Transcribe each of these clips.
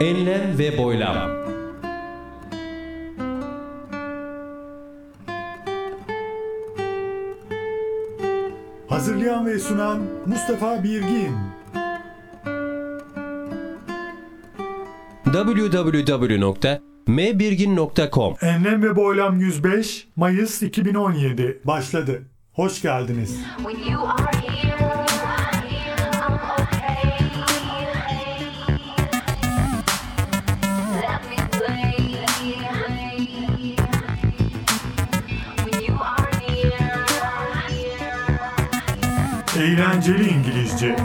Enlem ve boylam. Hazırlayan ve sunan Mustafa Birgin. www.mbirgin.com Enlem ve Boylam 105 Mayıs 2017 başladı. Hoş geldiniz. When you are here, Eğlenceli İngilizce.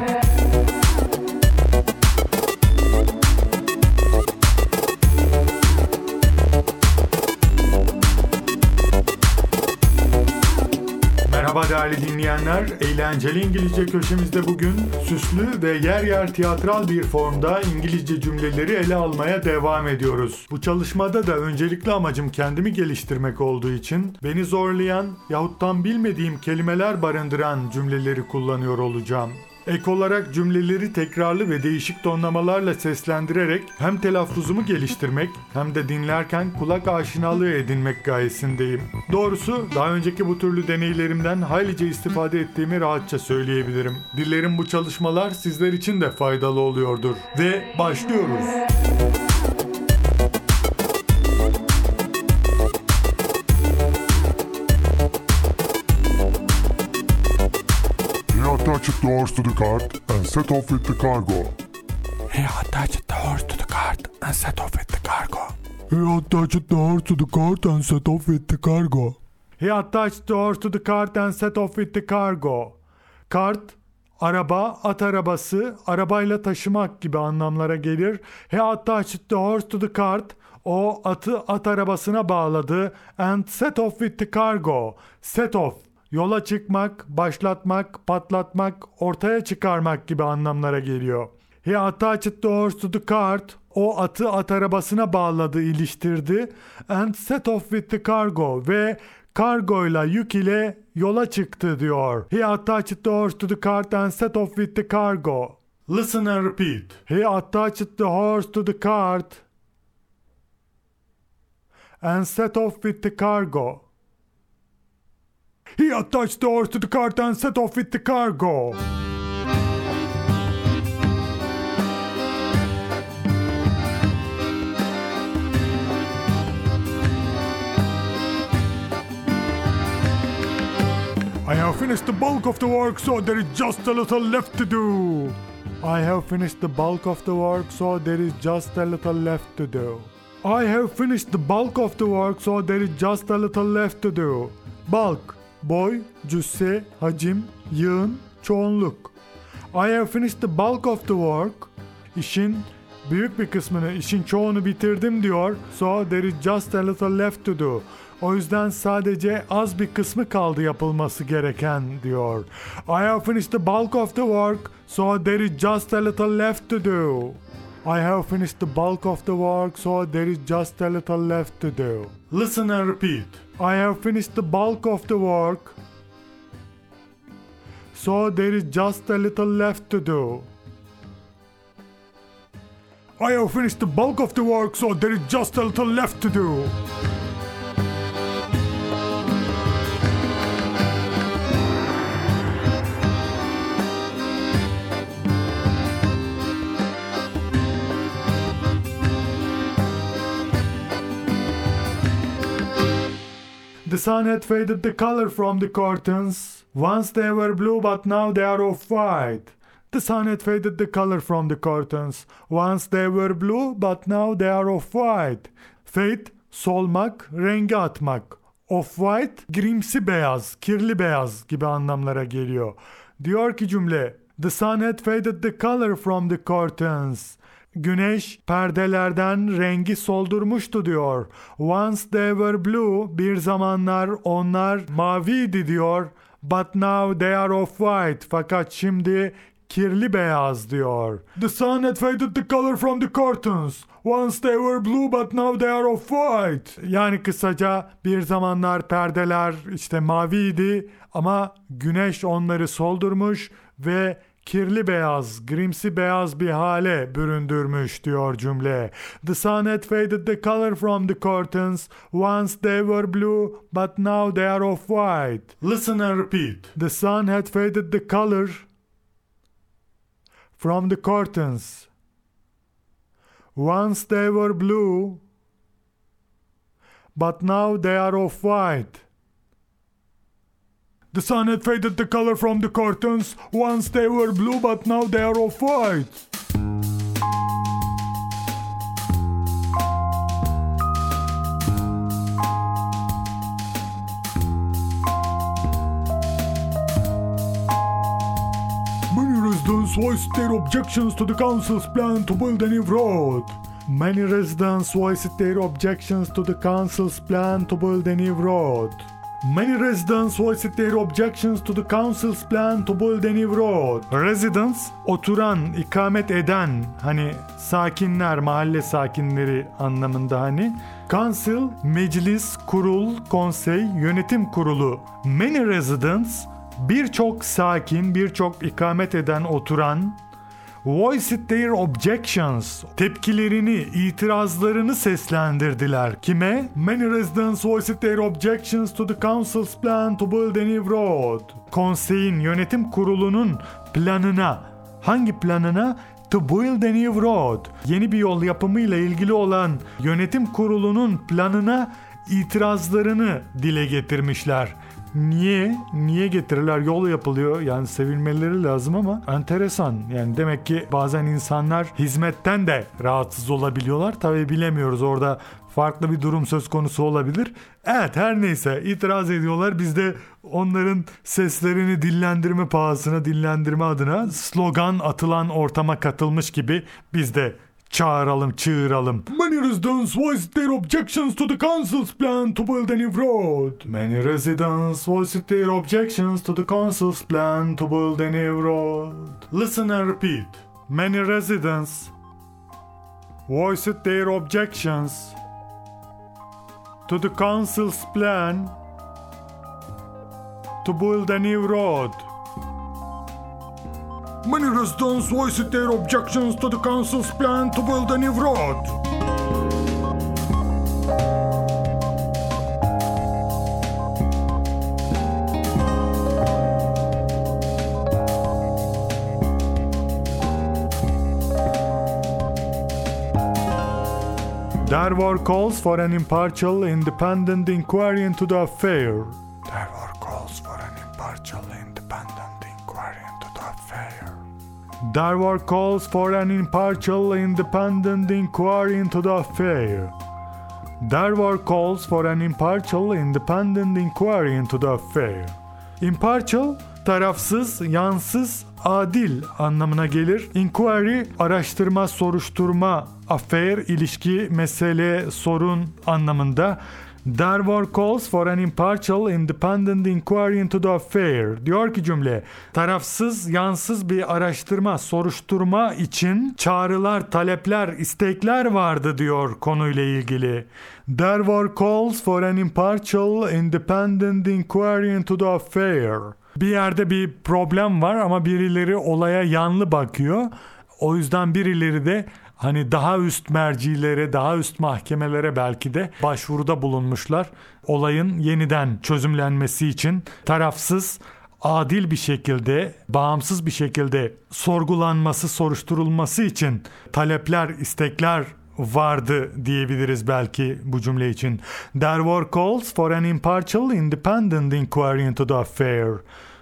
Değerli dinleyenler. Eğlenceli İngilizce köşemizde bugün süslü ve yer yer tiyatral bir formda İngilizce cümleleri ele almaya devam ediyoruz. Bu çalışmada da öncelikli amacım kendimi geliştirmek olduğu için beni zorlayan yahut tam bilmediğim kelimeler barındıran cümleleri kullanıyor olacağım. Ek olarak cümleleri tekrarlı ve değişik tonlamalarla seslendirerek hem telaffuzumu geliştirmek hem de dinlerken kulak aşinalığı edinmek gayesindeyim. Doğrusu daha önceki bu türlü deneylerimden haylice istifade ettiğimi rahatça söyleyebilirim. Dilerim bu çalışmalar sizler için de faydalı oluyordur. Ve başlıyoruz. Attached the horse to the cart and set off with the cargo. He attached the horse to the cart and set off with the cargo. He attached the horse to the cart and set off with the cargo. He attached the horse to the cart and set off with the cargo. Kart, araba, at arabası, arabayla taşımak gibi anlamlara gelir. He attached the horse to the cart. O atı at arabasına bağladı. And set off with the cargo. Set off, yola çıkmak, başlatmak, patlatmak, ortaya çıkarmak gibi anlamlara geliyor. He attached the horse to the cart. O atı at arabasına bağladı, iliştirdi. And set off with the cargo ve kargoyla yük ile yola çıktı diyor. He attached the horse to the cart and set off with the cargo. Listen and repeat. He attached the horse to the cart and set off with the cargo. He attached the to the cart and set off with the cargo. I have finished the bulk of the work, so there is just a little left to do. I have finished the bulk of the work, so there is just a little left to do. I have finished the bulk of the work, so there is just a little left to do. Bulk, boy, cüsse, hacim, yığın, çoğunluk. I have finished the bulk of the work. İşin büyük bir kısmını, işin çoğunu bitirdim diyor. So there is just a little left to do. O yüzden sadece az bir kısmı kaldı yapılması gereken diyor. I have finished the bulk of the work, so there is just a little left to do. I have finished the bulk of the work, so there is just a little left to do. Listen and repeat. I have finished the bulk of the work, so there is just a little left to do. I have finished the bulk of the work, so there is just a little left to do. The sun had faded the color from the curtains. Once they were blue, but now they are off white. The sun had faded the color from the curtains. Once they were blue, but now they are off white. Fade, solmak, rengi atmak. Off-white, grimsi beyaz, kirli beyaz gibi anlamlara geliyor. Diyor ki cümle, The sun had faded the color from the curtains. Güneş perdelerden rengi soldurmuştu diyor. Once they were blue, bir zamanlar onlar maviydi diyor. But now they are off-white. Fakat şimdi kirli beyaz diyor. The sun had faded the color from the curtains. Once they were blue but now they are off-white. Yani kısaca bir zamanlar perdeler işte maviydi ama güneş onları soldurmuş ve kirli beyaz, grimsi beyaz bir hale büründürmüş diyor cümle. The sun had faded the color from the curtains. Once they were blue, but now they are of white. Listen and repeat. The sun had faded the color from the curtains. Once they were blue, but now they are of white. The sun had faded the color from the curtains. Once they were blue, but now they are of white. Many residents voiced their objections to the council's plan to build a new road. Many residents voiced their objections to the council's plan to build a new road. Many residents voiced their objections to the council's plan to build a new road. Residents, oturan, ikamet eden, hani sakinler, mahalle sakinleri anlamında hani. Council, meclis, kurul, konsey, yönetim kurulu. Many residents, birçok sakin, birçok ikamet eden, oturan, voiced their objections. Tepkilerini, itirazlarını seslendirdiler. Kime? Many residents voiced their objections to the council's plan to build a new road. Konseyin, yönetim kurulunun planına. Hangi planına? To build a new road. Yeni bir yol yapımıyla ilgili olan yönetim kurulunun planına itirazlarını dile getirmişler. Niye? Niye getirirler? Yol yapılıyor. Yani sevilmeleri lazım ama enteresan. Yani demek ki bazen insanlar hizmetten de rahatsız olabiliyorlar. Tabii bilemiyoruz orada farklı bir durum söz konusu olabilir. Evet her neyse itiraz ediyorlar. Biz de onların seslerini dillendirme pahasına, dillendirme adına slogan atılan ortama katılmış gibi biz de çağıralım, çığıralım. Many residents voiced their objections to the council's plan to build a new road. Many residents voiced their objections to the council's plan to build a new road. Listen and repeat. Many residents voiced their objections to the council's plan to build a new road. Many residents voiced their objections to the council's plan to build a new road. There were calls for an impartial, independent inquiry into the affair. There were calls for an impartial, independent inquiry into the affair. There were calls for an impartial, independent inquiry into the affair. Impartial, tarafsız, yansız, adil anlamına gelir. Inquiry, araştırma, soruşturma, affair, ilişki, mesele, sorun anlamında. There were calls for an impartial, independent inquiry into the affair. Diyor ki cümle, tarafsız, yansız bir araştırma, soruşturma için çağrılar, talepler, istekler vardı diyor konuyla ilgili. There were calls for an impartial, independent inquiry into the affair. Bir yerde bir problem var ama birileri olaya yanlı bakıyor. O yüzden birileri de hani daha üst mercilere, daha üst mahkemelere belki de başvuruda bulunmuşlar. Olayın yeniden çözümlenmesi için tarafsız, adil bir şekilde, bağımsız bir şekilde sorgulanması, soruşturulması için talepler, istekler vardı diyebiliriz belki bu cümle için. There were calls for an impartial, independent inquiry into the affair.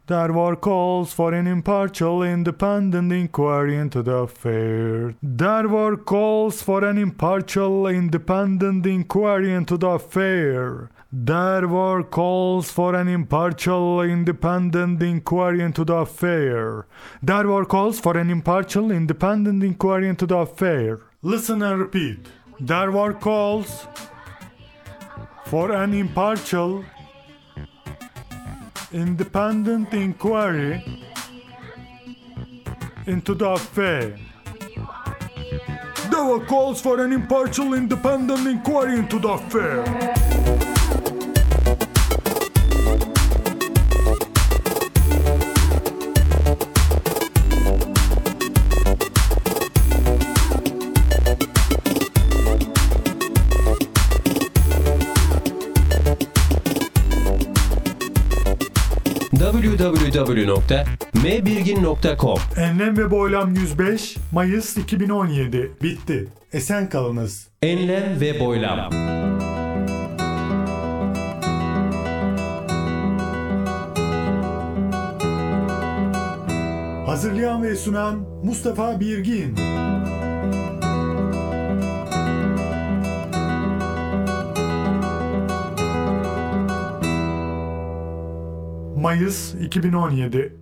There were calls for an impartial, independent inquiry into the affair. There were calls for an impartial, independent inquiry into the affair. There were calls for an impartial, independent inquiry into the affair. There were calls for an impartial, independent inquiry into the affair. Listen and repeat. There were calls for an impartial, independent inquiry into the affair. There were calls for an impartial, independent inquiry into the affair. www.mbirgin.com Enlem ve Boylam 105 Mayıs 2017 bitti. Esen kalınız. Enlem ve boylam. Hazırlayan ve sunan Mustafa Birgin. Mayıs 2017